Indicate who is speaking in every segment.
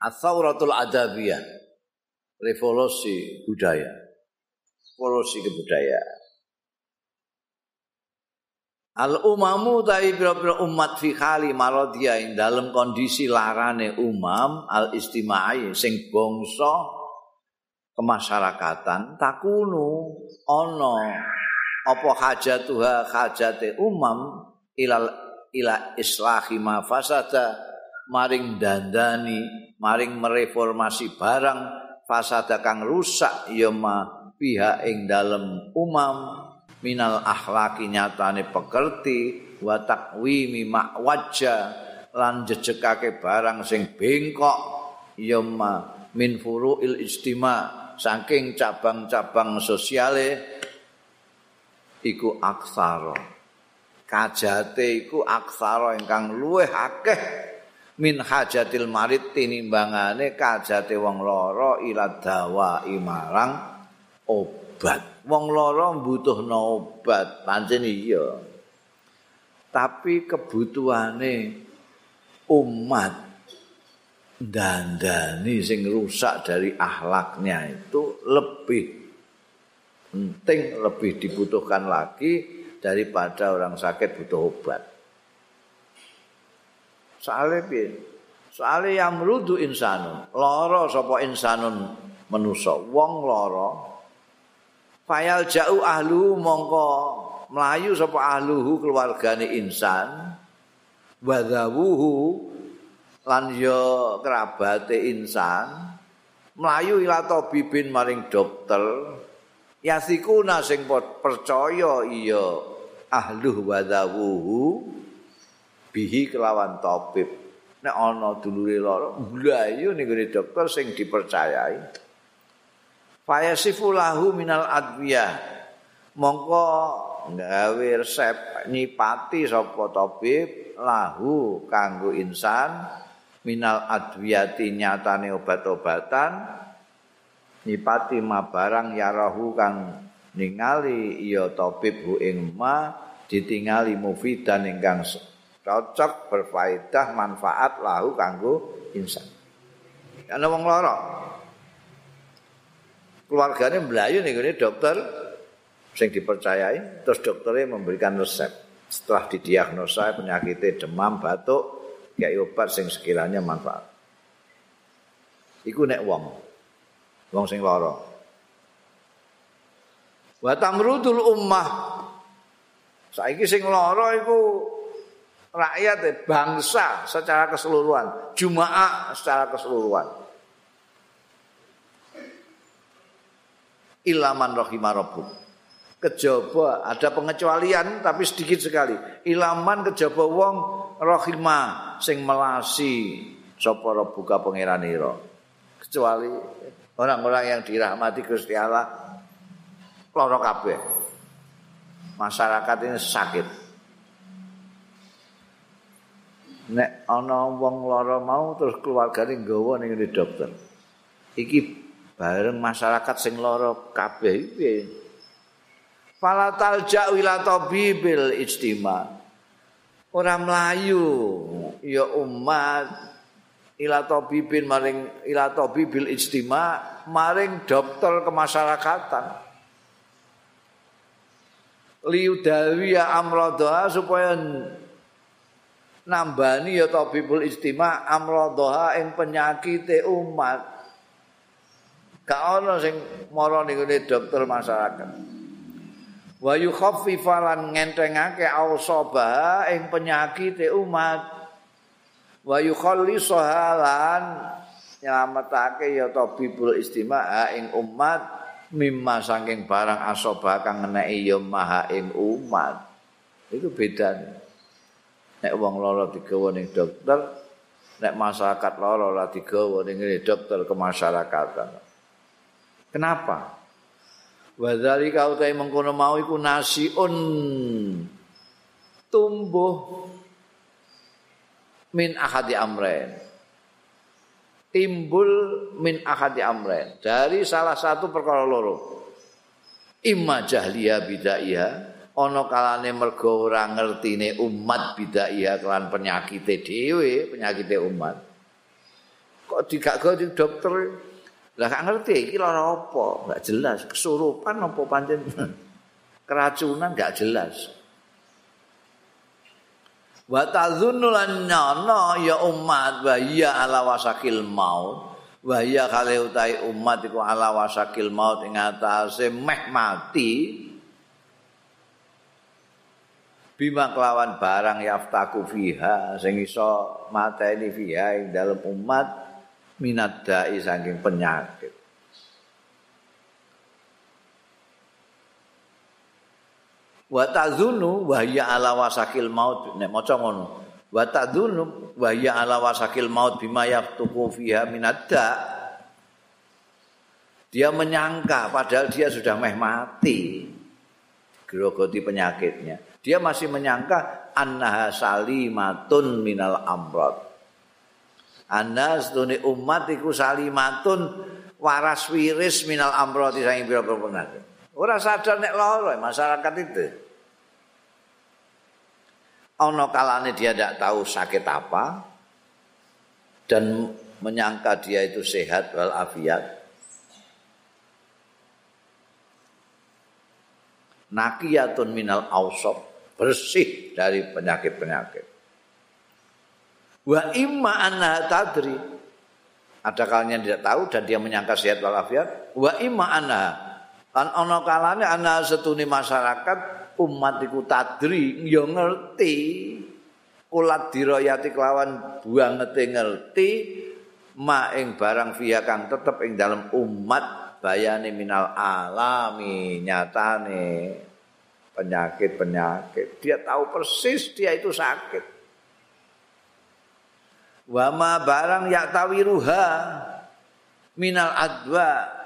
Speaker 1: Atsauratul adabiyah. Revolusi budaya. Revolusi kebudayaan. Al umamu ta'i pira-pira umat fi khali maradhiya ing dalem kondisi larane umam al istimai sing bangsa kemasyarakatan takunu ana apa hajatuha hajate umam ilal ila islahi ma fasada maring dandani maring mereformasi barang fasada kang rusak ya ma pihak ing dalem umam minal akhlaki nyatane pekerti wa takwimi wajja lan jejekake barang sing bengkok ya ma min furuil istima saking cabang-cabang sosiale iku aksara. Kajate iku aksara ingkang luwih akeh min hajatil marid tinimbangane kajate wong loro ila dawa imarang obat. Wong lara mbutuhno obat pancen iya. Tapi kebutuhane umat dandani sing rusak dari akhlaknya itu lebih penting lebih dibutuhkan lagi daripada orang sakit butuh obat soalnya soalnya yang merudu insanun loro sapa insanun menusa wong loro Fayal jauh ahlu mongko melayu sapa ahluhu keluargane insan. Wadawuhu lan yo kerabate insan. Melayu ila tabibin maring dokter. Yasikuna sing percaya iya ahluh wadawuhu bihi kelawan tabib nek ana dulure lara mlayu ning dokter sing dipercayai Fayasifu lahu minal adwiyah. Mongko gawe resep nyipati sapa tabib lahu kanggo insan minal adwiyati nyatane obat-obatan nyipati ma barang yarahu kang ningali iya tabib hu ing ma ditingali mufidan ingkang cocok berfaedah manfaat lahu kanggo insan. Ana wong lara, keluarganya melayu nih ini dokter sing dipercayai terus dokternya memberikan resep. Setelah didiagnosa penyakitnya demam batuk kayak obat sing sekiranya manfaat. Iku nek wong wong sing lara. Wa tamrudul ummah. Saiki sing lara iku rakyat bangsa secara keseluruhan jumaah secara keseluruhan ilaman rahimah rabbuk. Kejaba ada pengecualian tapi sedikit sekali. Ilaman kejaba wong rahimah sing melasi sapa rabbuka pangeranira. Kecuali orang-orang yang dirahmati Gusti Allah lara kabeh. Masyarakat ini sakit. Nek ana wong lara mau terus keluargane nggawa ning dokter. Iki bareng masyarakat sing lara kabeh iki falatal ja'wila tabibil ijtima. Ora mlayu ya umat. Ila tabibin maring ila tabibil ijtima maring dokter kemasyarakatan. Liudawi ya amradha supaya nambani ya tabibul ijtima amradha ing penyakite umat Gak ana sing mara ning dokter masyarakat. Wa yukhaffifalan ngentengake ausaba ing penyakit umat. Wa yukhallisahalan nyelametake ya tabibul istimaa ing umat mimma saking barang asoba kang ngeneki ya maha ing umat. Itu beda. Nek wong lara digawa ning dokter, nek masyarakat lara ora digawa ning dokter kemasyarakatan. Kenapa? Wadali kau tay mengkono mau iku nasiun tumbuh min ahadi amren. Timbul min ahadi amren dari salah satu perkara loro. Imma jahliya bidaiha ana kalane mergo ora ngertine umat bidaiha kelan penyakite dhewe, penyakite umat. kok digak di dokter. Lah gak ngerti iki lara apa? Gak jelas. Kesurupan apa pancen keracunan gak jelas. Wa tadzunnu lan ya umat wa ya ala wasakil maut. Wa ya kale utai umat iku ala wasakil maut ing atase meh mati. Bima kelawan barang yaftaku fiha sing iso mateni fiha ing dalem umat minat dai saking penyakit. wa tadzunu wa hiya ala wasakil maut nek maca ngono. Wa tadzunu wa hiya ala wasakil maut bima yaftuku fiha minadda dia menyangka padahal dia sudah meh mati grogoti penyakitnya. Dia masih menyangka annaha salimatun minal amrad anna setune umat iku salimatun waras wiris minal amrad saking pira-pira penyakit. Ora sadar nek lara masyarakat itu. Ono kalane dia tidak tahu sakit apa dan menyangka dia itu sehat wal Nakiyatun minal ausab bersih dari penyakit-penyakit. Wa imma anna tadri ada kalanya tidak tahu dan dia menyangka sehat wal afiat. Wa imma anna Kan ana kalane ana setune masyarakat umat iku tadri ya ngerti kulat dirayati kelawan buangete ngerti ma ing barang via kang tetep ing dalam umat bayane minal alami nyatane penyakit-penyakit dia tahu persis dia itu sakit wama barang yak tawiruha minal adwa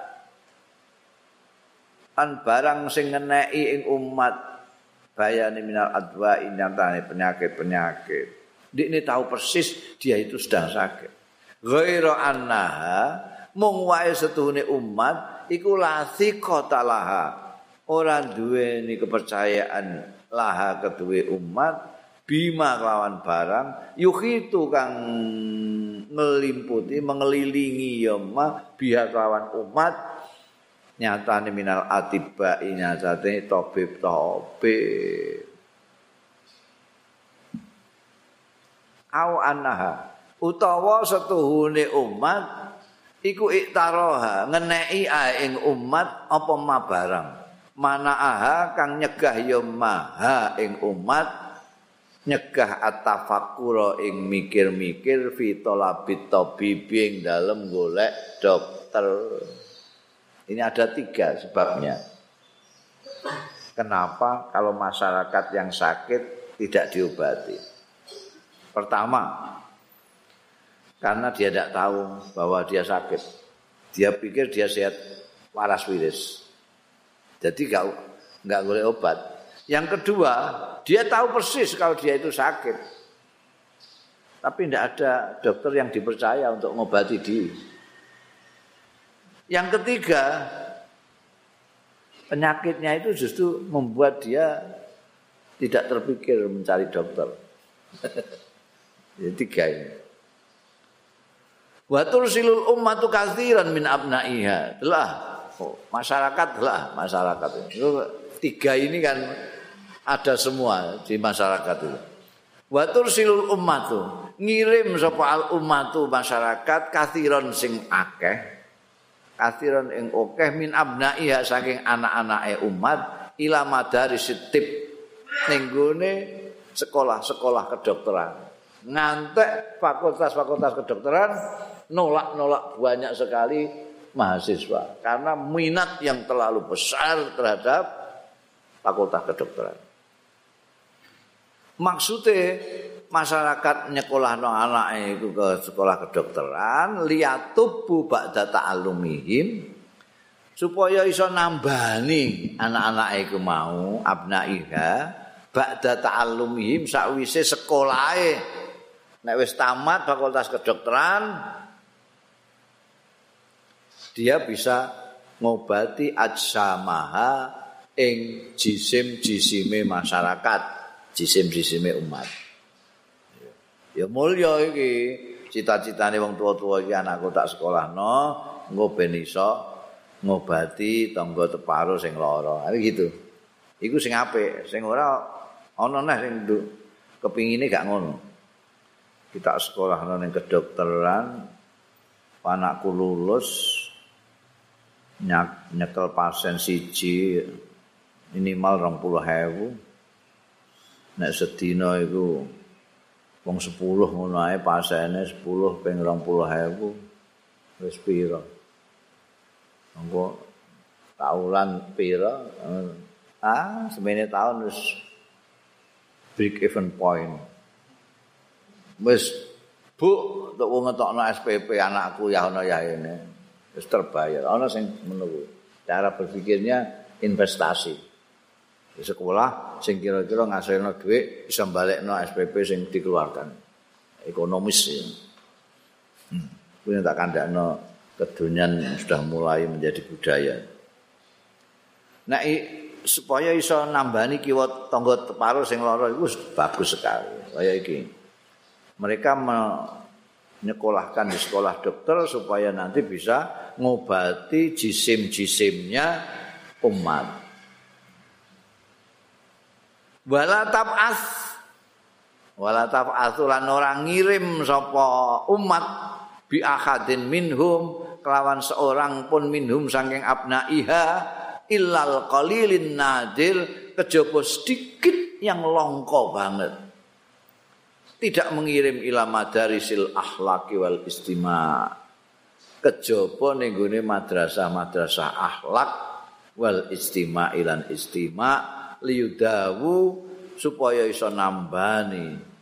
Speaker 1: an barang sing ngeneki ing umat bayane minal adwa inyatane penyakit-penyakit. Dikne tahu persis dia itu sedang sakit. Ghaira annaha mung wae umat iku lasi kota laha. Ora duweni kepercayaan laha keduwe umat bima lawan barang yukhitu kang ngelimputi mengelilingi ya ma lawan umat nyatane minal atiba nyatane tabib tabib au annaha utawa setuhune umat iku iktaroha ngeneki ing umat apa ma barang mana aha kang nyegah ya maha ing umat nyegah atafakura ing mikir-mikir fitolabit tabibing dalem golek dokter Ini ada tiga sebabnya. Kenapa kalau masyarakat yang sakit tidak diobati? Pertama, karena dia tidak tahu bahwa dia sakit. Dia pikir dia sehat waras wiris. Jadi nggak nggak boleh obat. Yang kedua, dia tahu persis kalau dia itu sakit. Tapi tidak ada dokter yang dipercaya untuk mengobati dia. Yang ketiga, penyakitnya itu justru membuat dia tidak terpikir mencari dokter. Jadi tiga ini. Wa tursilul ummatu katsiran min abnaiha. Telah oh, masyarakat telah masyarakat itu. Tiga ini kan ada semua di masyarakat itu. Wa tursilul ummatu ngirim sapa al ummatu masyarakat katsiran sing akeh kathiran ing akeh min abnaiha saking anak-anake umat ila madaris tip ning sekolah-sekolah kedokteran ngantek fakultas-fakultas kedokteran nolak-nolak banyak sekali mahasiswa. Karena minat yang terlalu besar terhadap fakultas kedokteran. Maksudnya masyarakat nyekolahno anake iku ke sekolah kedokteran liyatubu ba'da ta'allumihim supaya iso nambani anak-anak iku mau abnaiha ba'da ta'allumihim sakwise sekolahe. Nek wis tamat fakultas kedokteran dia bisa ngobati ajsamaha ing jisim-jisime masyarakat jisim-jisime umat Ya mulya iki cita-citane wong tua-tua iki anakku tak sekolahno engko ben iso ngobati tangga teparo sing lara. Ari gitu. Iku sing apik, sing ora ana neh sing kepingine gak ngono. Kita sekolah ning kedokteran, anakku lulus nyekel pasien siji minimal rong puluh hewu nek sedina iku wong sepuluh ngono ae pasiene sepuluh ping rong puluh hewu wis pira? Engko taulan pira? Ah semene tahun wis big event point. Wis bu untuk wong ngetokno SPP anakku ya ono ya ini wis terbayar ono sing menunggu cara berpikirnya investasi di sekolah sing kira-kira ngasilno dhuwit bisa balekno SPP sing dikeluarkan ekonomis ya. Hmm. Kuwi tak kandakno kedonyan sudah mulai menjadi budaya. Nah, supaya iso nambani kiwa tangga teparo sing lara iku bagus sekali. Kaya iki. Mereka menyekolahkan di sekolah dokter supaya nanti bisa ngobati jisim-jisimnya umat. wala tab'as wala tab'as lan ora ngirim sapa umat bi ahadin minhum kelawan seorang pun minhum saking abnaiha illal qalilin nadil kejaba sedikit yang longko banget. Tidak mengirim ila madarisil akhlaki wal istima kejaba ning madrasah-madrasah akhlak wal istima ilan istima liyudawu supaya iso nambani.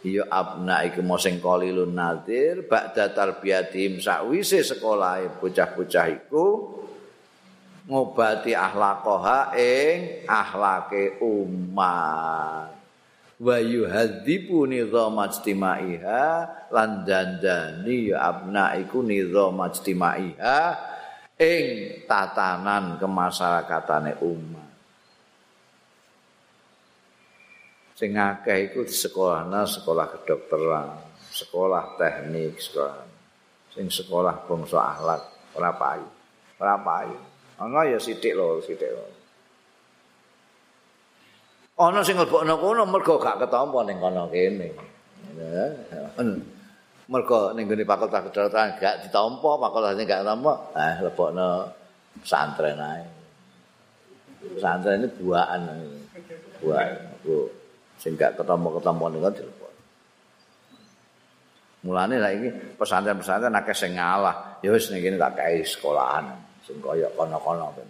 Speaker 1: Ya abna iku mosing qalilun nadir ba'da tarbiyatim sakwise sekolah bocah-bocah iku ngobati akhlaqoha ing akhlake umat wa yuhadzibu nizam ijtimaiha lan dandani ya abna iku nizam ijtimaiha ing tatanan kemasyarakatane umat sing akeh iku di sekolahna sekolah kedokteran, sekolah teknik, sekolah sing sekolah bangsa akhlak ora payu. Ora payu. Ana ya sithik lho, sithik lho. Ana sing mlebokno kono mergo gak ketampa ning kono kene. Mergo ning gone fakultas kedokteran gak ditampa, fakultas gak ketampa, eh lebokno pesantren ae. Pesantren ini buahan. Buahan. Bu. sing gak ketemu-ketemu niku dilebok. Mulane saiki pesantren-pesantren akeh sing ngalah, ya wis ning kene tak kae sekolahan sing kaya kono-kono ben.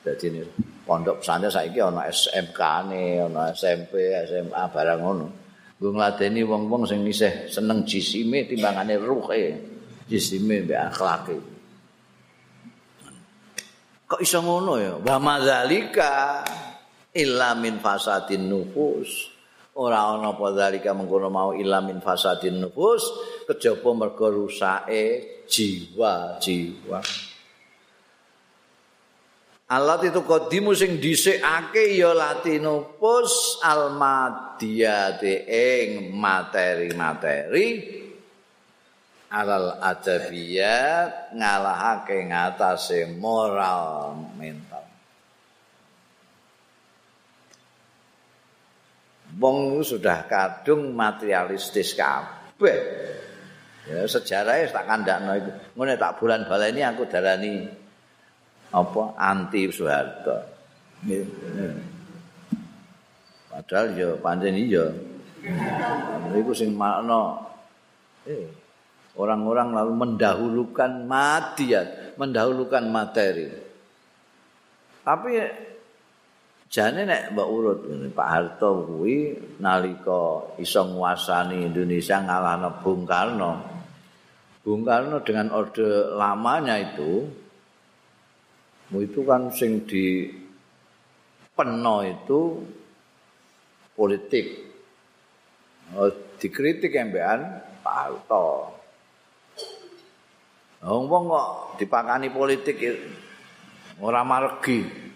Speaker 1: Dadi ini pondok pesantren saiki ana SMK-ne, ana SMP, SMA barang ngono. Gue ngladeni wong-wong sing isih seneng jisime timbangane ruhe. Jisime mbek akhlake. Kok iso ngono ya? Wa madzalika illa min fasadin nufus ora ana apa dalika mengkono mau illa min fasadin nufus kejaba mergo rusake jiwa-jiwa Allah itu kodimu sing dhisikake ya latinopus almadiyati ing materi-materi alal adabiyat ngalahake ngatasé moral mental wong sudah kadung materialistis kabeh. Ya sejarahnya tak kandakno iku. Ngene tak bulan baleni aku darani apa anti Soeharto. Padahal ya pancen iya. Iku sing makna eh orang-orang lalu mendahulukan matiat, mendahulukan materi. Tapi Jane nek mbok urut Pak Harto kuwi nalika iso nguasani Indonesia ngalahno Bung Karno. Bung Karno dengan orde lamanya itu itu kan sing di peno itu politik. Oh, dikritik embean Pak Harto. Wong-wong kok dipakani politik ora maregi.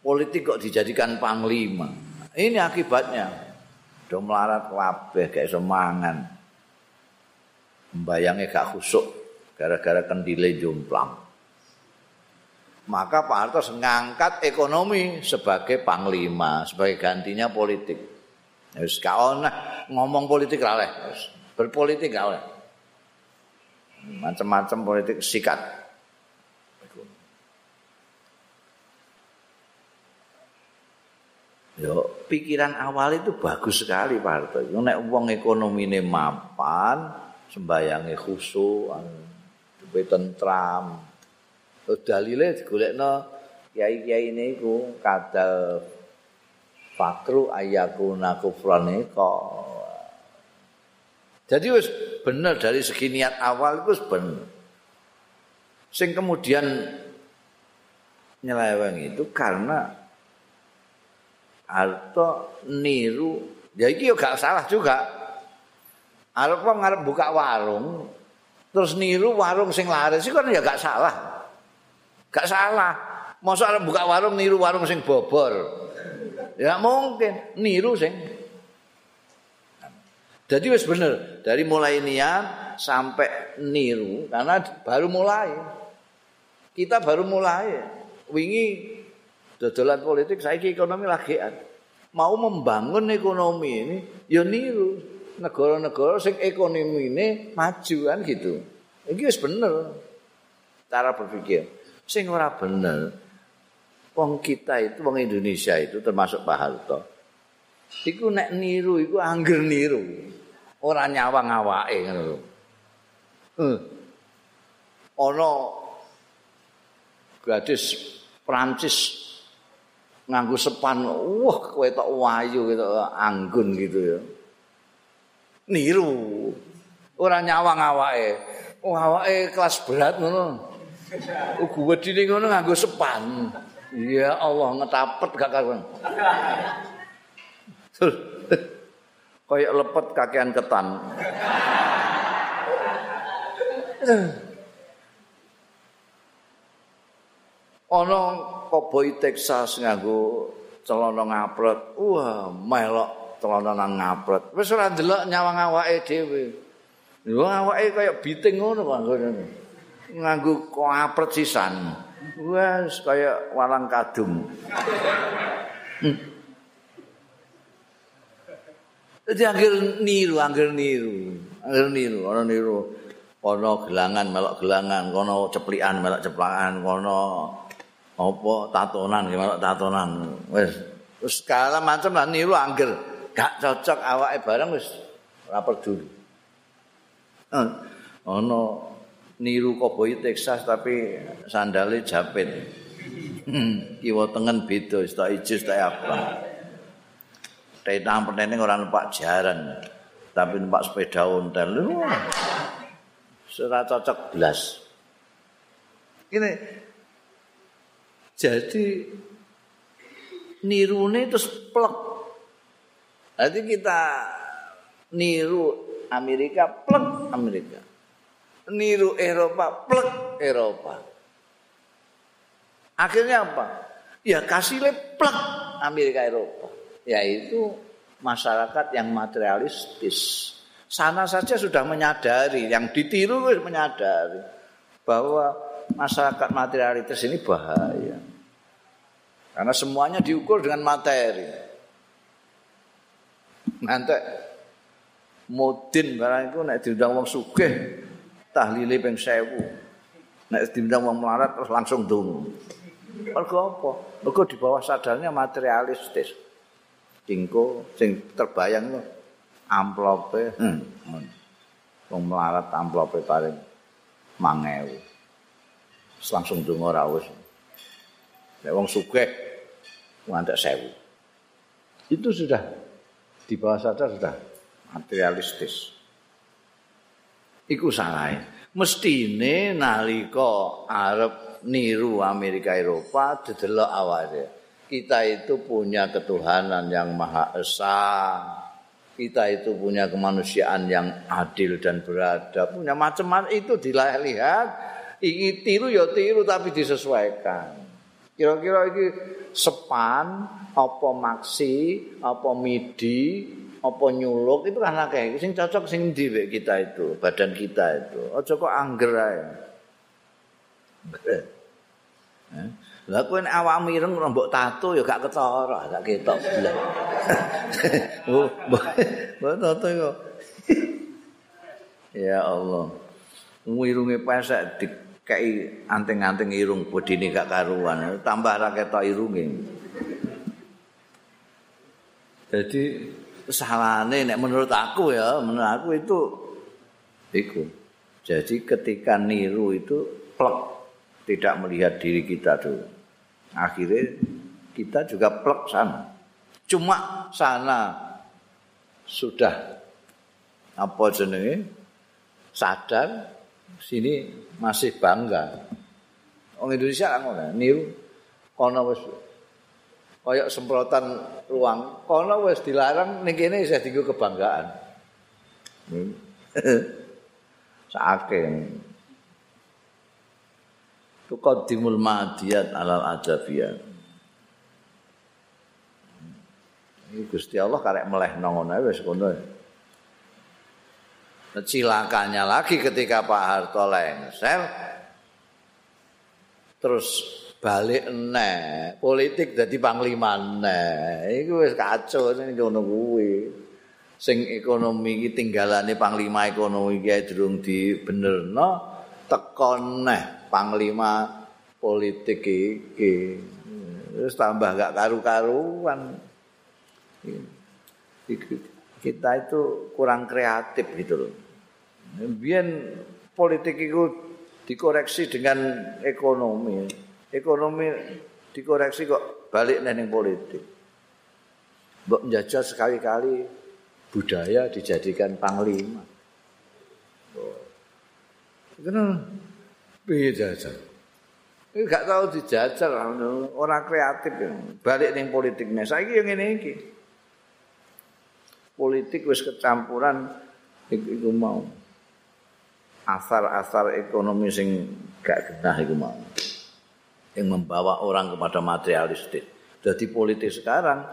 Speaker 1: politik kok dijadikan panglima. Ini akibatnya. do melarat kabeh gak iso mangan mbayange gak khusuk gara-gara kendile jomplang maka Pak Harto ngangkat ekonomi sebagai panglima sebagai gantinya politik wis ngomong politik ra berpolitik gak macam-macam politik sikat Yo, pikiran awal itu bagus sekali Pak Harto. Yo nek wong ekonomine mapan, sembayange khusyuk, duwe tentram. Terus dalile digolekno kiai-kiai niku kadal fakru ayakuna kufran kok. Jadi wis bener dari segi niat awal itu bener. Sing kemudian nyeleweng itu karena atau niru ya iki gak salah juga arep wong arep buka warung terus niru warung sing laris iku kan ya gak salah gak salah. Masa arep buka warung niru warung sing bobor? Ya mungkin. Niru sing. Jadi wis bener. Dari mulai niat sampai niru karena baru mulai. Kita baru mulai. Wingi dodolan politik saiki ekonomi lagi mau membangun ekonomi ini ya niru. Negara-negara sing ekonomi ini maju kan gitu. Ini wis bener. Cara berpikir sing ora bener wong kita itu wong Indonesia itu termasuk Pak Harto. Iku nek niru iku angger niru. Ora nyawang awake ngono uh. ana gadis Prancis nganggo sepan wah kowe tok wayu gitu anggun gitu ya. Niru. Ora nyawang awake. Oh awake kelas berat ngono ugu wedine ngono nganggo sepan. Ya Allah ngetapet gak karuan. Kayak lepet kakean ketan. Ana koboi Texas nganggo celana ngapret. Wah melok celana nang ngapret. Wis ora ndelok nyawang awake dhewe. Yo awake kaya biting ngono kok nganggo ngapret sisan. Wis kaya walang kadung. Jadi angger niru, angger niru, angger niru, ana niru, kono gelangan melok gelangan, kono ceplikan melok ceplakan, kono apa tatonan gimana tatonan. Wis wis segala macam lah niru angger gak cocok awake barang wis ora peduli eh, ono niru koboi Texas tapi sandale japit hmm, kiwa tengen beda sta ijo sta apa Tetang penting orang numpak jaran tapi numpak sepeda ontel Sudah cocok belas. Ini Jadi nirune terus plek. Nanti kita niru Amerika plek Amerika. Niru Eropa plek Eropa. Akhirnya apa? Ya kasih plek Amerika Eropa. Yaitu masyarakat yang materialistis. Sana saja sudah menyadari, yang ditiru menyadari bahwa masyarakat materialitas ini bahaya. Karena semuanya diukur dengan materi. Nanti mudin barang itu nek diundang wong sugih tahlile ping 1000. Nek diundang wong melarat terus langsung dungu. Mergo apa? Mergo di bawah sadarnya materialistis. Tingko sing terbayang lho amplope hmm. wong melarat amplope paling mangewu. langsung donga ra wis. Nek wong sugih ngantek sewu. Itu sudah di bawah sadar sudah materialistis. Iku salah. Mestine nalika arep niru Amerika Eropa dedelok awake. Kita itu punya ketuhanan yang maha esa. Kita itu punya kemanusiaan yang adil dan beradab. Punya macam-macam itu dilihat iki tiru ya tiru tapi disesuaikan. Kira-kira iki sepan apa maksi apa midi apa nyuluk itu kan akeh sing cocok sing ndi kita itu badan kita itu aja kok angger ae? Lah kowe nek awakmu ireng mbok tato ya gak ketara, gak ketok blas. Oh, tato kok. Ya Allah. Irunge pesek dikei anting-anting irung bodine gak karuan, tambah ra ketok irunge. Jadi salahane nek menurut aku ya, menurut aku itu iku. Jadi ketika niru itu plek tidak melihat diri kita dulu. akhirnya kita juga plek sana. Cuma sana sudah apa jenenge sadar sini masih bangga. Orang Indonesia kan niru kono wis kaya semprotan ruang, kono wis dilarang ning kene isih dienggo kebanggaan. Saking tuqaddimul madiyat alal adabiyat Ini Gusti Allah karek meleh ngono wis ngono. Cilakanya lagi ketika Pak Harto lengser terus balik neh politik dadi panglima neh iku wis kacau ning ngono kuwi. Sing ekonomi iki tinggalane panglima ekonomi iki durung dibenerno tekon neh panglima politik iki. Terus tambah gak karu-karuan. Kita itu kurang kreatif gitu loh. Biar politik itu dikoreksi dengan ekonomi ekonomi dikoreksi kok balik neng politik. Mbok menjajah sekali-kali budaya dijadikan panglima. Oh. Kenapa? piye jajal? Iki gak tau dijajal ora kreatif balik ning politiknya. Saiki yang ngene iki. Politik wis kecampuran iku mau. Asar-asar ekonomi sing gak genah iku mau yang membawa orang kepada materialistik. Jadi politik sekarang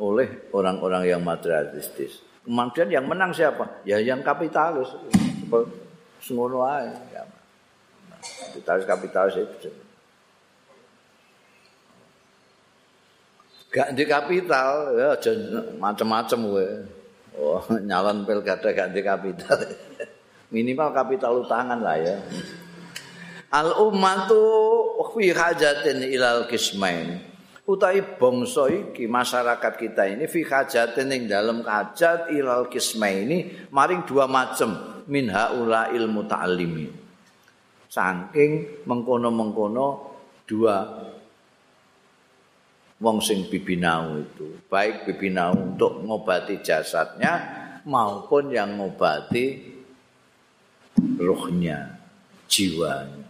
Speaker 1: oleh orang-orang yang materialistis. Kemudian yang menang siapa? Ya yang kapitalis. Semono ae. kapitalis-kapitalis itu. Gak di kapital, ya macam-macam gue. Oh, nyalon pilkada gak di kapital. Minimal kapital utangan lah ya. Al ummatu fi hajatin ilal kismain. Utai bangsa iki masyarakat kita ini fi hajatin ing dalam hajat ilal kismaini maring dua macam min haula ilmu ta'allimin. saking mengkono-mengkono dua wong sing bibinau itu baik bibinau untuk ngobati jasadnya maupun yang ngobati ruhnya jiwanya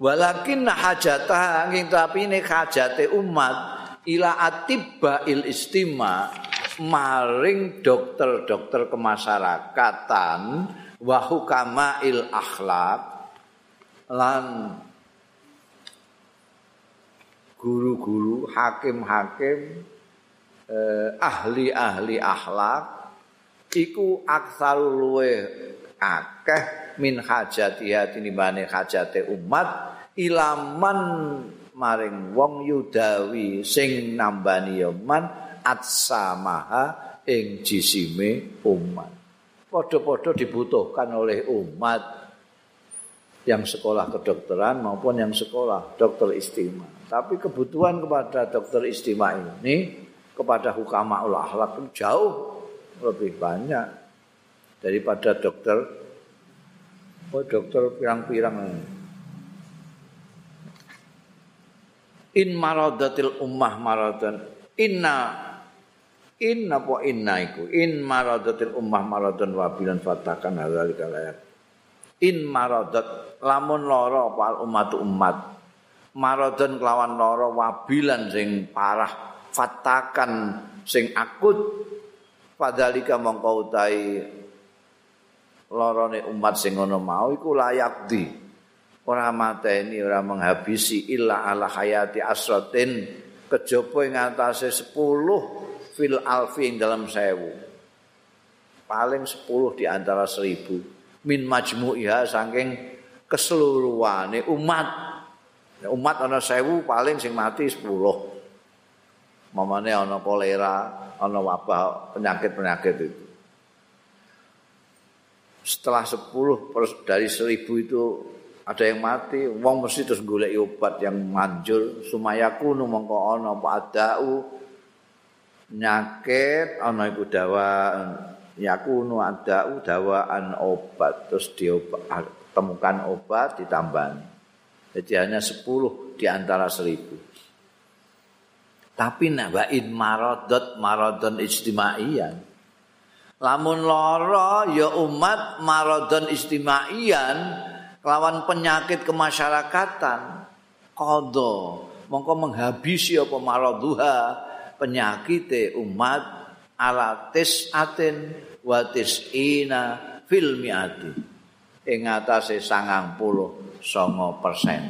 Speaker 1: walakin hajatah angin tapi ini hajate umat. Ila atibba il istima maring dokter-dokter kemasyarakatan wa il akhlak lan guru-guru hakim-hakim eh, ahli-ahli akhlak iku aksaru luwe akeh min hajati hati nimbane hajate umat ilaman maring wong yudawi sing nambani yoman atsamaha ing jisime umat padha-padha dibutuhkan oleh umat yang sekolah kedokteran maupun yang sekolah dokter istimewa. Tapi kebutuhan kepada dokter istimewa ini kepada hukama ul akhlak jauh lebih banyak daripada dokter oh dokter pirang-pirang in maradatil ummah maradan inna Inna po inna iku in maradatil ummah maradun wabilan fatakan hadzalika layak. In maradat lamun lara apa umat umat. Maradun kelawan lara wabilan sing parah fatakan sing akut padalika mongko utahi larane umat sing ngono mau iku layak di. Ora mateni ora menghabisi illa ala hayati asratin. Kejaba ing atase 10 fil alfi dalam sewu. Paling sepuluh di antara seribu. Min majmu'iha saking keseluruhane umat. Umat ana sewu paling sing mati sepuluh. Mamane ana kolera ana wabah penyakit-penyakit itu setelah sepuluh dari seribu itu ada yang mati. Wong mesti terus golek obat yang manjur. Sumayaku nu mongko ana apa adau. Nyakit ana iku dawa yakunu adau dawaan obat. Terus diobat temukan obat ditambah jadi hanya sepuluh di antara seribu. Tapi nak bain maradot maradon lamun lara ya umat maradon istimaian lawan penyakit kemasyarakatan qadha mongko menghabisi apa maraduha penyakit umat ala tisatin wa tisina fil miati. Ing atase 90 persen.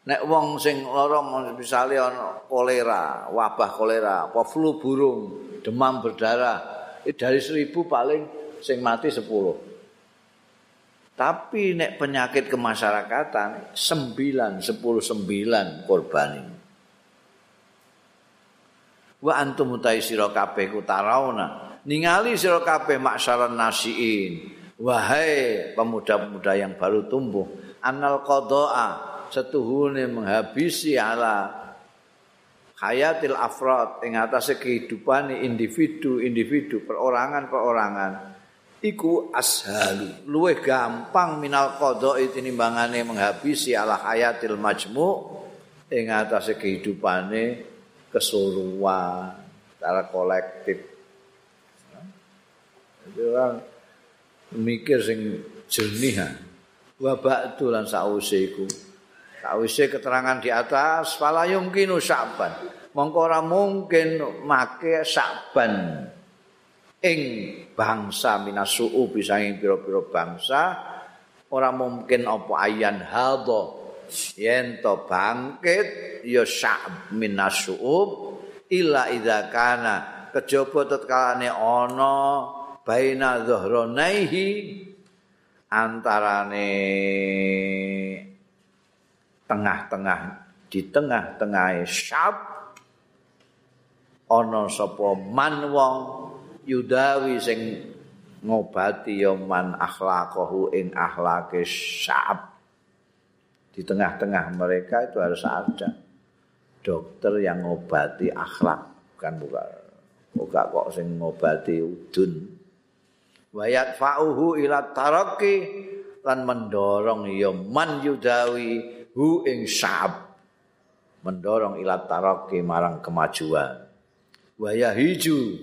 Speaker 1: Nek wong sing lara misale ana kolera wabah kolera apa flu burung demam berdarah. Eh, dari seribu paling sing mati sepuluh. Tapi nek penyakit kemasyarakatan sembilan sepuluh sembilan korban ini. Wa antum utai sira ku ningali sira kabeh maksaran nasiin. Wahai pemuda-pemuda yang baru tumbuh anal qada'a setuhune menghabisi ala hayatil afrad ing atase kehidupan individu-individu perorangan-perorangan iku ashalu. Luwih gampang minal qada'i tinimbangane menghabisi ala hayatil majmu ing atase kehidupane keseluruhan secara kolektif. Itu orang mikir sing jernih wa ba'du lan sause iku Sawise keterangan di atas fala yumkinu sa'ban. Mongko ora mungkin make sa'ban ing bangsa minasu'u bisa ing pira-pira bangsa ora mungkin apa ayan hadha yen to bangkit ya sa'b minasu'u illa idza kana kejaba tetkalane ana baina dhahranaihi antarane tengah-tengah di tengah-tengah syab ana sapa man wong yudawi sing ngobati ya man akhlaqahu ing akhlake syab. Di tengah-tengah mereka itu harus ada dokter yang ngobati akhlak kan bukan bukan kok sing ngobati udun. Wayat fa'uhu ila taraki lan mendorong ya man yudawi hu ing syab mendorong ila taraki marang kemajuan. Waya hiju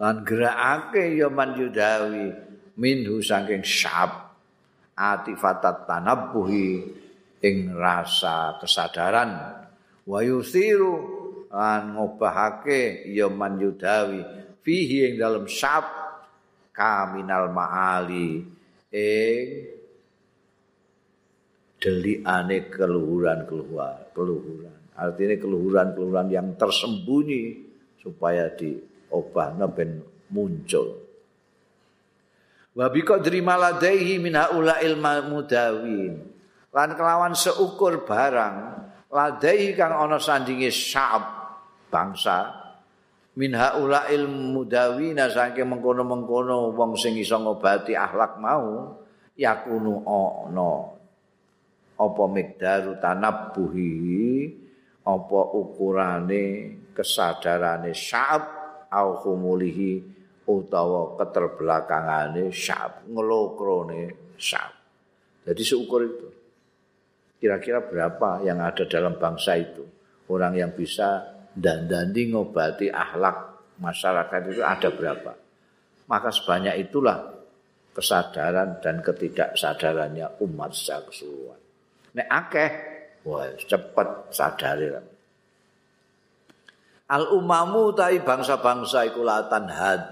Speaker 1: lan gerakake ya man yudawi minhu saking syab atifatat tanabbuhi ing rasa kesadaran. Wa yusiru lan ngobahake ya man yudawi fihi ing dalam syab kaminal maali ing delikane keluhuran-keluhuran, keluhuran. Artinya keluhuran-keluhuran yang tersembunyi supaya diobahna ben muncul. Wa bi qadri maladaihi min haula ilma mudawin. Lan kelawan seukur barang ladaihi kang ana sandinge syab bangsa min haula ilmu mudawina saking mengkono-mengkono wong sing iso ngobati akhlak mau yakunu ana apa mikdaru tanabbuhi? Apa ukurane kesadarane syab au khumulihi utawa keterbelakangane syab ngelokrone syab jadi seukur itu. Kira-kira berapa yang ada dalam bangsa itu? Orang yang bisa dandani ngobati akhlak masyarakat itu ada berapa? Maka sebanyak itulah kesadaran dan ketidaksadarannya umat secara keseluruhan nek akeh wah cepet sadare al umamu tai bangsa-bangsa iku latan had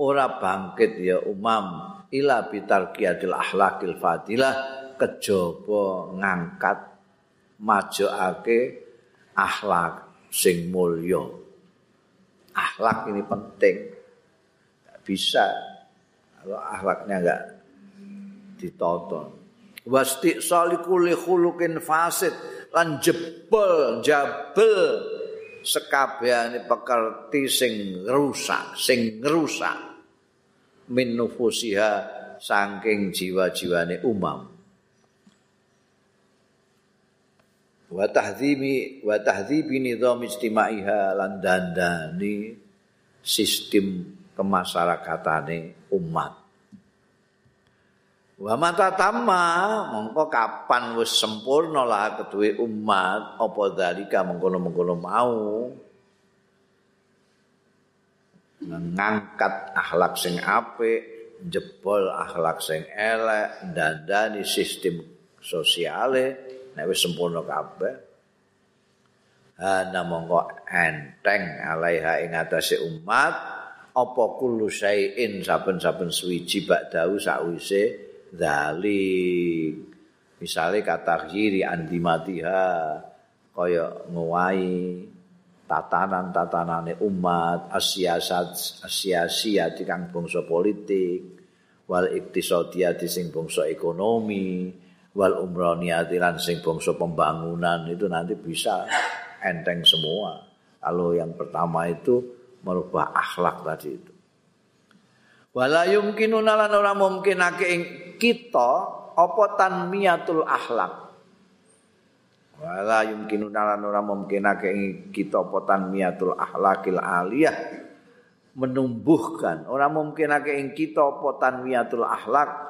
Speaker 1: ora bangkit ya umam ila bitarqiyatil akhlaqil fadilah kejaba ngangkat majoake akhlak sing mulya. Akhlak ini penting. Tidak bisa kalau akhlaknya enggak ditonton. Wasti salikuli khuluqin fasid lan jebol jabel sekabehane pekerti sing rusak, sing rusak min nufusiha saking jiwa-jiwane umam. wa tahdhimi wa tahdhibi nizam ijtimaiha lan dandani sistem kemasyarakatane umat wa mata tamma mongko kapan wis sempurna lah keduwe umat apa dalika mengkono-mengkono mau. Ngangkat akhlak sing apik jebol akhlak sing elek dandani sistem sosiale nek wis sempurna kabeh. Ana mongko enteng alaiha ing atase umat apa kullu syai'in saben-saben suwiji bakdau sakwise zalik misale kata kiri andimatiha kaya ngowahi tatanan-tatanane umat asiasat asiasiati kang bangsa politik wal iktisadiyati sing bangsa ekonomi wal umraniyati lan sing bangsa pembangunan itu nanti bisa enteng semua. Kalau yang pertama itu merubah akhlak tadi itu. Wala yumkinuna lan ora mungkinake kita apa tanmiyatul akhlak. Wala yumkinuna lan ora mungkinake kita apa tanmiyatul akhlakil aliyah. Menumbuhkan. Ora mungkinake ing kita apa tanmiyatul akhlak.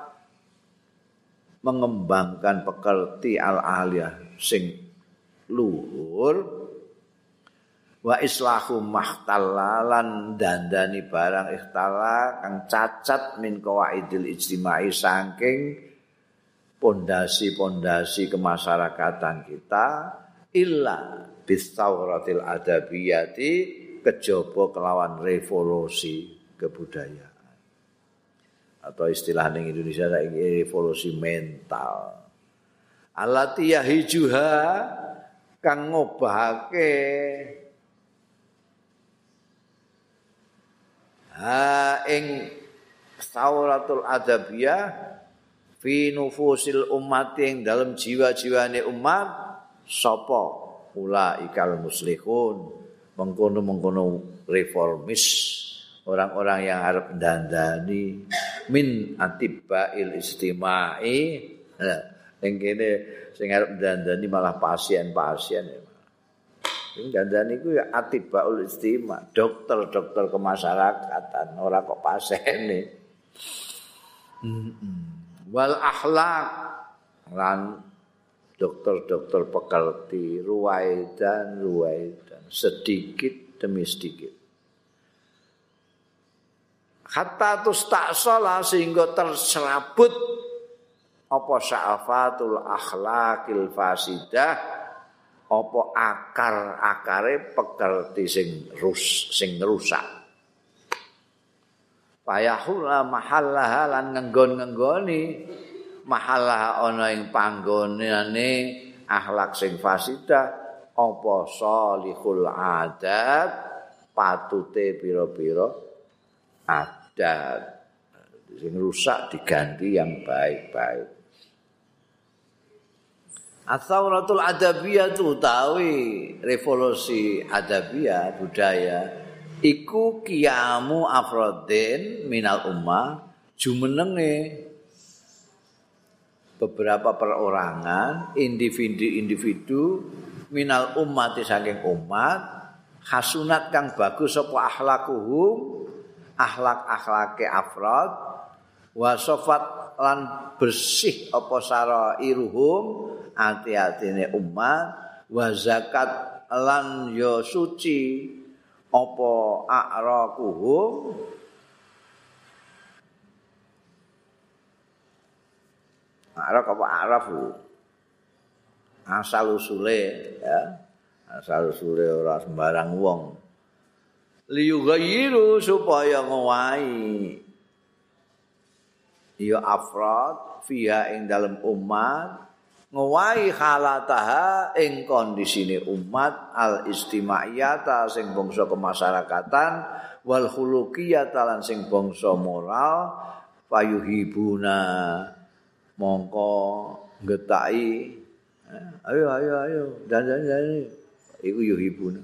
Speaker 1: Mengembangkan pekerti al-aliyah sing luhur wa islahu mahtallalan dandani barang ikhtala kang cacat min qawaidil ijtimai saking pondasi-pondasi kemasyarakatan kita illa bisauratil adabiyati kejaba kelawan revolusi kebudayaan atau istilah ning Indonesia saiki revolusi mental. Alati yahijuha kang ngobahake ha ing sauratul adabiyah fi nufusil umat ing dalam jiwa-jiwane umat sapa ula ikal muslihun? Mengkono-mengkono reformis orang-orang yang harap dandani min atibail istimai. Yang kene sing arep dandani malah pasien-pasien sing dandani ku ya atibaul istima dokter-dokter kemasyarakatan. Ora kok pasien wal akhlak. Lan dokter-dokter pekerti. Ruwaidan ruwaidan. Sedikit demi sedikit. Hatta tustasola sehingga terserabut apa sya'afatul akhlakil fasidah apa akar-akare pekerti sing rus sing rusak? Payahula mahallaha lan ngenggon-ngenggoni. Mahallaha ana ing panggonane akhlak sing fasidah. Apa salihul adat patute pira-pira adat sing rusak diganti yang baik-baik. Atsauratul adabiyah itu utawi revolusi adabiyah budaya iku kiamu afrodin minal ummah jumenenge. Beberapa perorangan individu-individu minal umat saking umat hasunat kang bagus apa akhlakuhum akhlak-akhlake afrod wa sofat lan bersih apa sara iruhum ati-atine umat wa zakat lan yo suci. Apa a'raquhum Araf apa arafu? Asal usule ya. Asal usule ora sembarang wong. Liyughayyiru supaya ngowahi. Ya afrad fiha ing dalam umat ngowahi halataha ing kondisine umat al istimaiyata sing bangsa kemasyarakatan wal khuluqiyata lan sing bangsa moral payuhibuna mongko ngetaki ayo ayo ayo dan dan dan iku yuhibuna.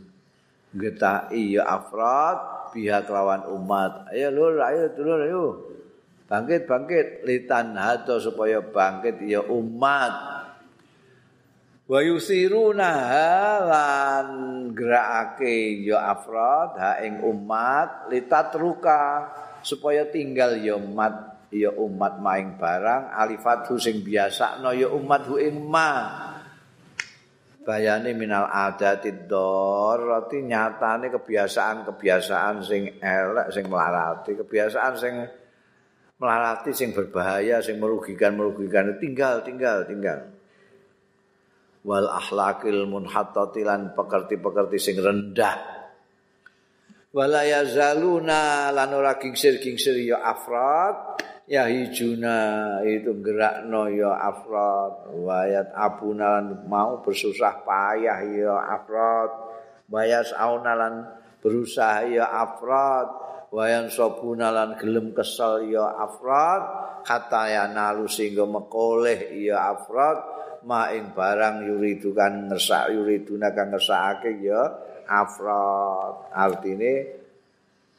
Speaker 1: Ngetaki ya afrad pihak lawan umat. Ayo lur ayo dulur ayo. Bangkit bangkit. Litan hato supaya bangkit ya umat wa yusiruna lan gerakake ya afrad ha ing umat litatruka supaya tinggal ya umat ya umat maing barang alifatu sing biasa no ya umat hu ing ma. Bayane minal adati dorati nyatane kebiasaan-kebiasaan sing elek sing melarati kebiasaan sing melarati sing berbahaya sing merugikan merugikan tinggal tinggal tinggal wal akhlaqil munhattati lan pekerti-pekerti sing rendah. Wala yazaluna lan ora kingsir-kingsir ya afrad ya hijuna itu gerakno ya afrad. Wayat abuna lan mau bersusah payah ya afrad. Wayas aunalan berusaha ya afrad. Wayan sobuna lan gelem kesel ya afrad. Kata ya nalu sehingga mekoleh ya afrad maing barang yuridu kan ngersak yuriduna kan ngersakake ya afrad artine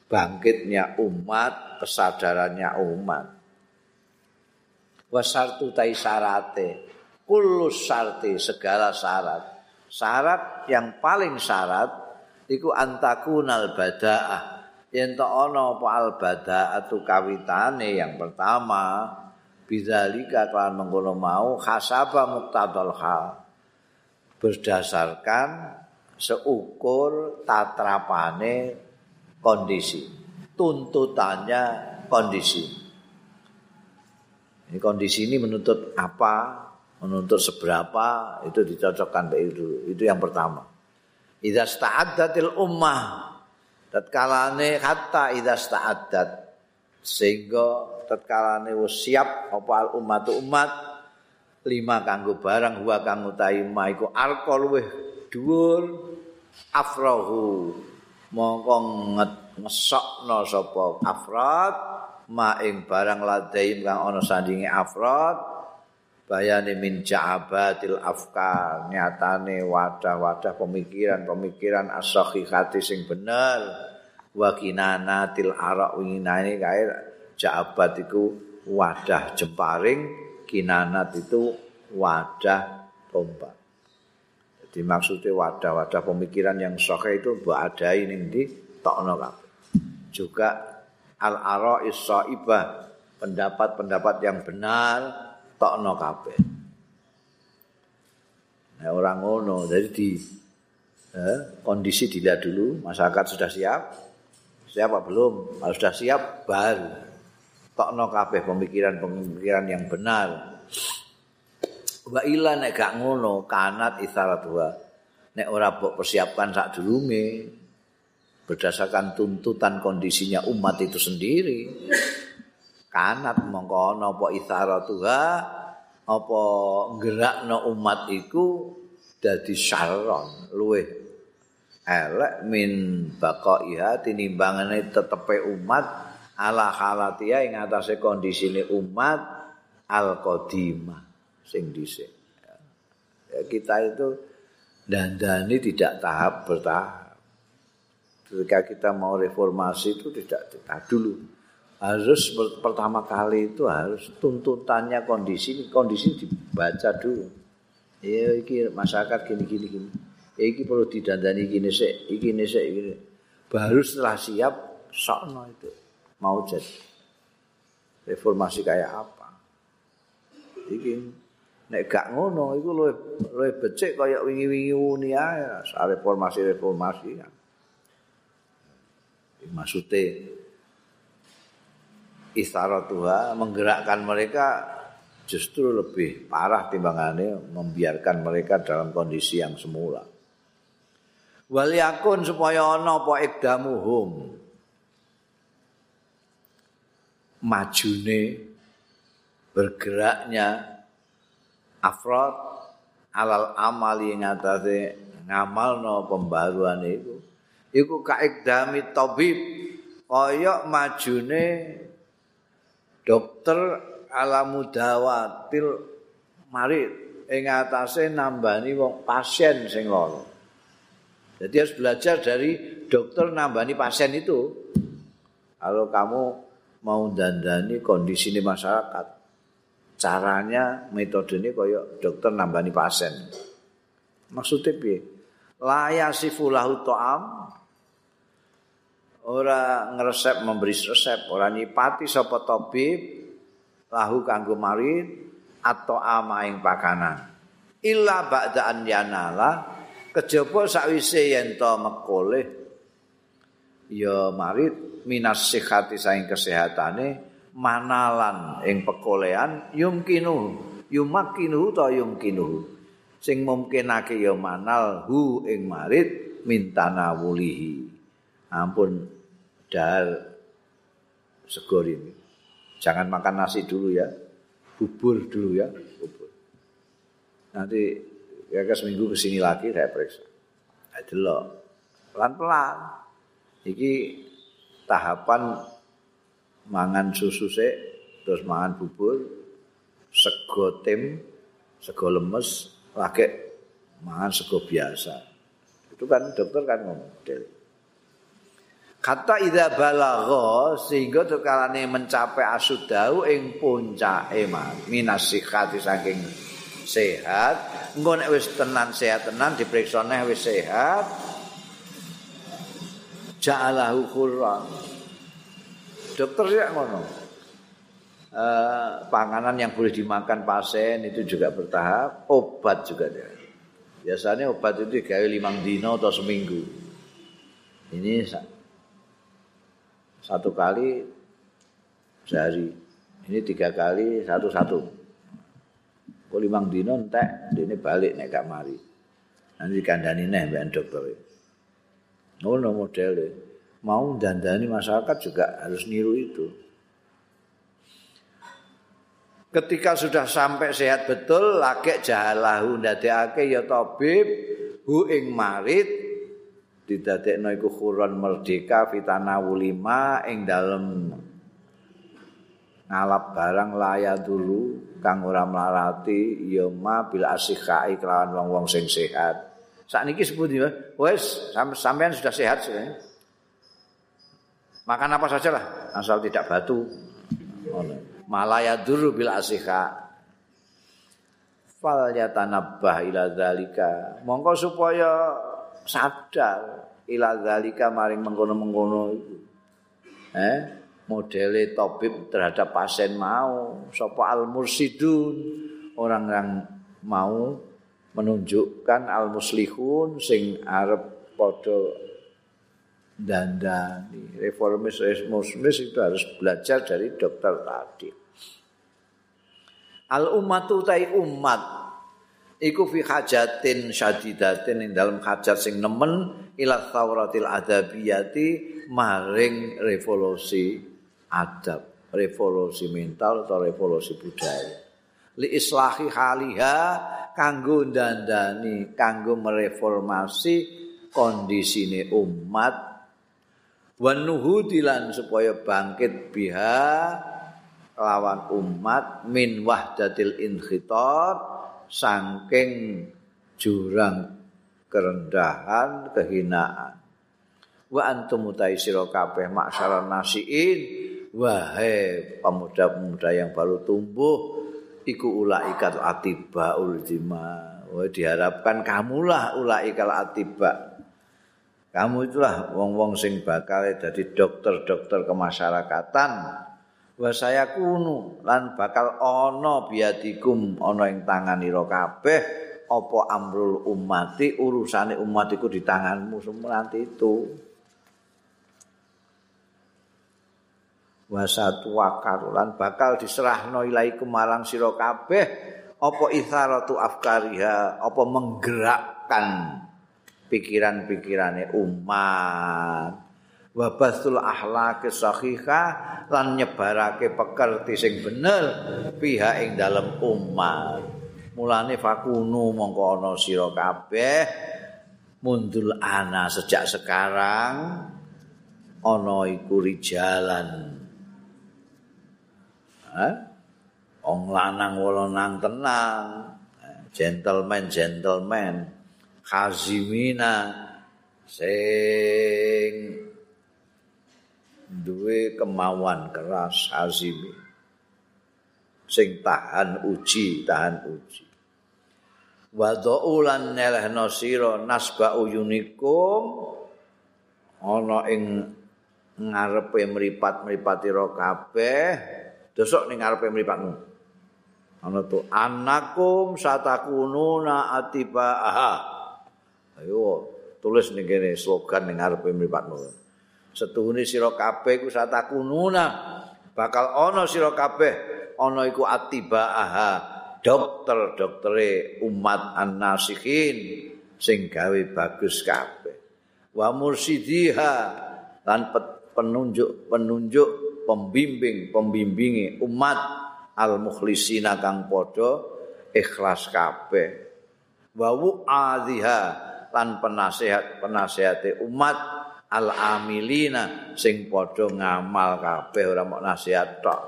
Speaker 1: bangkitnya umat kesadarannya umat. Wasartu tai syarate kullu syarti segala syarat. Syarat yang paling syarat iku antakunal badaah. Yen to ana apa al badaatu kawitane yang pertama bidzalika kan mengkono mau khasaba muqtadal hal. Berdasarkan seukur tatrapane kondisi. Tuntutannya kondisi. Ini kondisi ini menuntut apa? Menuntut seberapa? Itu dicocokkan itu. Itu yang pertama. Idza sta'addatil ummah tatkalane hatta idza sta'addat sehingga tatkalane wis siap apa umat umat lima kanggo barang wa kang utahi ma iku alqa luweh dhuwur. Afrahu mongko ngesokno sapa afrad ma ing barang ladaim kang ana sandinge afrad. Bayane min ja'abatil afkar nyatane wadah-wadah pemikiran-pemikiran as-sahihati sing bener wa kinanatil arak winginane kae Ja'abat itu wadah jemparing, kinanat itu wadah tombak. Jadi maksudnya wadah-wadah pemikiran yang sahih itu ada ini di tokno Juga al-ara ibah pendapat-pendapat yang benar tokno kabeh. Nah, orang ngono, jadi di eh, kondisi dilihat dulu, masyarakat sudah siap, siap apa belum? Kalau sudah siap, baru tokno kabeh pemikiran-pemikiran yang benar. Wa ila nek gak ngono kanat isarat wa. Nek ora mbok persiapkan sak durunge berdasarkan tuntutan kondisinya umat itu sendiri. Kanat mongko ana apa isaratuha apa gerakno umat iku dadi syarron luweh elek min baqaiha tinimbangane tetepe umat ala halatia ing atase kondisine umat al qadimah sing dhisik. Ya, kita itu dandani tidak tahap bertahap. Ketika kita mau reformasi itu tidak kita dulu harus pertama kali itu harus tuntutannya kondisi kondisi dibaca dulu. Ya masyarakat gini gini gini. Iki perlu didandani gini sik, iki ini sik iki. Baru setelah siap sokno itu. mau jadi reformasi kayak apa iki nek gak ngono iku luwih luwih becik kaya wingi-wingi uni ae reformasi-reformasi ya. Maksudnya istara Tuhan menggerakkan mereka justru lebih parah timbangannya membiarkan mereka dalam kondisi yang semula. Waliyakun supaya ana apa ikdamuhum majune bergeraknya afrod alal amali ngatasé ngamalno pembaruan iku. Iku kaikdami tabib. Kaya majune dokter ala mudawatil marid ing atase nambani wong pasien sing lara jadi harus belajar dari dokter nambani pasien itu. Kalau kamu mau dandani kondisi ini masyarakat caranya metode ini koyo dokter nambani pasien. Maksudnya piye? Layasi fulahu to'am ora ngeresep memberi resep ora nyipati sapa tabib lahu kanggo marid atau ama ing pakanan. Illa ba'da an yanala kejaba sakwise yen to mekoleh ya marid minas sihati saing kesehatane manalan ing pekolehan yumkinu yumakinu ta yumkinu sing mungkinake ya manal hu ing marid mintana wulihi ampun dal segor ini. Jangan makan nasi dulu ya. Bubur dulu ya. Bubur. Nanti ya ke seminggu ke sini lagi saya periksa. Aduh Pelan-pelan. Iki tahapan mangan susu sih. Terus mangan bubur. Sego tim. Sego lemes. Lagi mangan sego biasa. Itu kan dokter kan ngomong. Kata ida balagha sehingga tukalane mencapai asudau ing puncake minas sihat saking sehat. Engko nek wis tenan sehat tenan diperiksa nek wis sehat. Ja'alahu khurran. Dokter ya ngono. Uh, panganan yang boleh dimakan pasien itu juga bertahap obat juga dia. Biasanya obat itu digawe limang dino atau seminggu. Ini satu kali sehari. Ini tiga kali satu-satu. Limang dino entek, ini balik nek gak mari. Nanti kandani nih mbak dokter. Oh, no model Mau dandani masyarakat juga harus niru itu. Ketika sudah sampai sehat betul, laki jahalahu ndadekake ya tabib hu ing marit didadekno iku khuron merdeka fitana wulima ing dalem ngalap barang laya dulu kang ora mlarati ya ma bil asikai kelawan wong-wong sing sehat. Sakniki sebut ya, wes sampean sudah sehat sih. Makan apa saja lah, asal tidak batu. Malaya dulu bil asika. Fal yatanabbah ila dzalika. Monggo supaya sadar ila zalika maring mengkono-mengkono itu. Eh, modele tabib terhadap pasien mau sapa al mursidun orang yang mau menunjukkan al muslihun sing arep padha dandani. Reformis reformis itu harus belajar dari dokter tadi. Al ummatu tai umat iku fi hajatin syadidatin ing dalam hajat sing nemen ila thauratil adabiyati maring revolusi adab revolusi mental atau revolusi budaya. Li islahi haliha kanggo dandani kanggo mereformasi kondisine umat. Wanuhudilan supaya bangkit biha lawan umat min wahdatil inkhitat saking jurang kerendahan kehinaan. Wa antum utai sira kabeh maksara nasiin wahai pemuda-pemuda yang baru tumbuh iku ulaikat atiba ultima Wah, diharapkan kamulah ulaikal atiba. Kamu itulah wong-wong sing bakal jadi dokter-dokter kemasyarakatan. Wa saya kunu lan bakal ana biadikum ana ing tanganira kabeh apa amrul ummati urusane umat iku di tanganmu semua nanti itu wa satu wakarulan bakal diserahno ilaikum marang sira kabeh. Apa isaratu afkariha? Apa menggerakkan pikiran-pikirane umat? Wa basul akhlaqi sahihah lan nyebarake pekerti sing bener pihak ing dalam umat. Mulane fakunu mongko ana sira kabeh. Mundul ana sejak sekarang. Ana iku rijalan wong lanang wolonang tenang. Gentleman gentleman. Khazimina sing duwe kemauan keras hazimi sing tahan uji tahan uji. Wa dhaulan nelehno sira nasba uyunikum ana ing ngarepe mripat-mripati ro kabeh dosok ning ngarepe mripatmu ana tu anakum satakununa atiba aha ayo tulis ning kene slogan ning ngarepe mripatmu setuhune sira kabeh ku satakununa. Bakal ana sira kabeh ana iku atiba aha dokter doktere umat an-nasihin sing gawe bagus kabeh. Wa mursidiha lan penunjuk-penunjuk pembimbing pembimbingi umat al mukhlisina kang padha ikhlas kabeh. Wa wu'adhiha lan penasehat penasehate umat al amilina sing padha ngamal kabeh ora mok nasihat tok.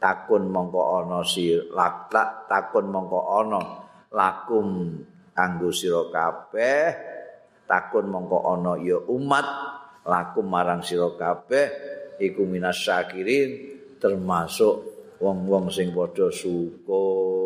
Speaker 1: Takun mongko ana si lakta takun mongko ana lakum kanggo sira kabeh. Takun mongko ana ya umat lakum marang sira kabeh iku minas syakirin termasuk wong-wong sing padha syukur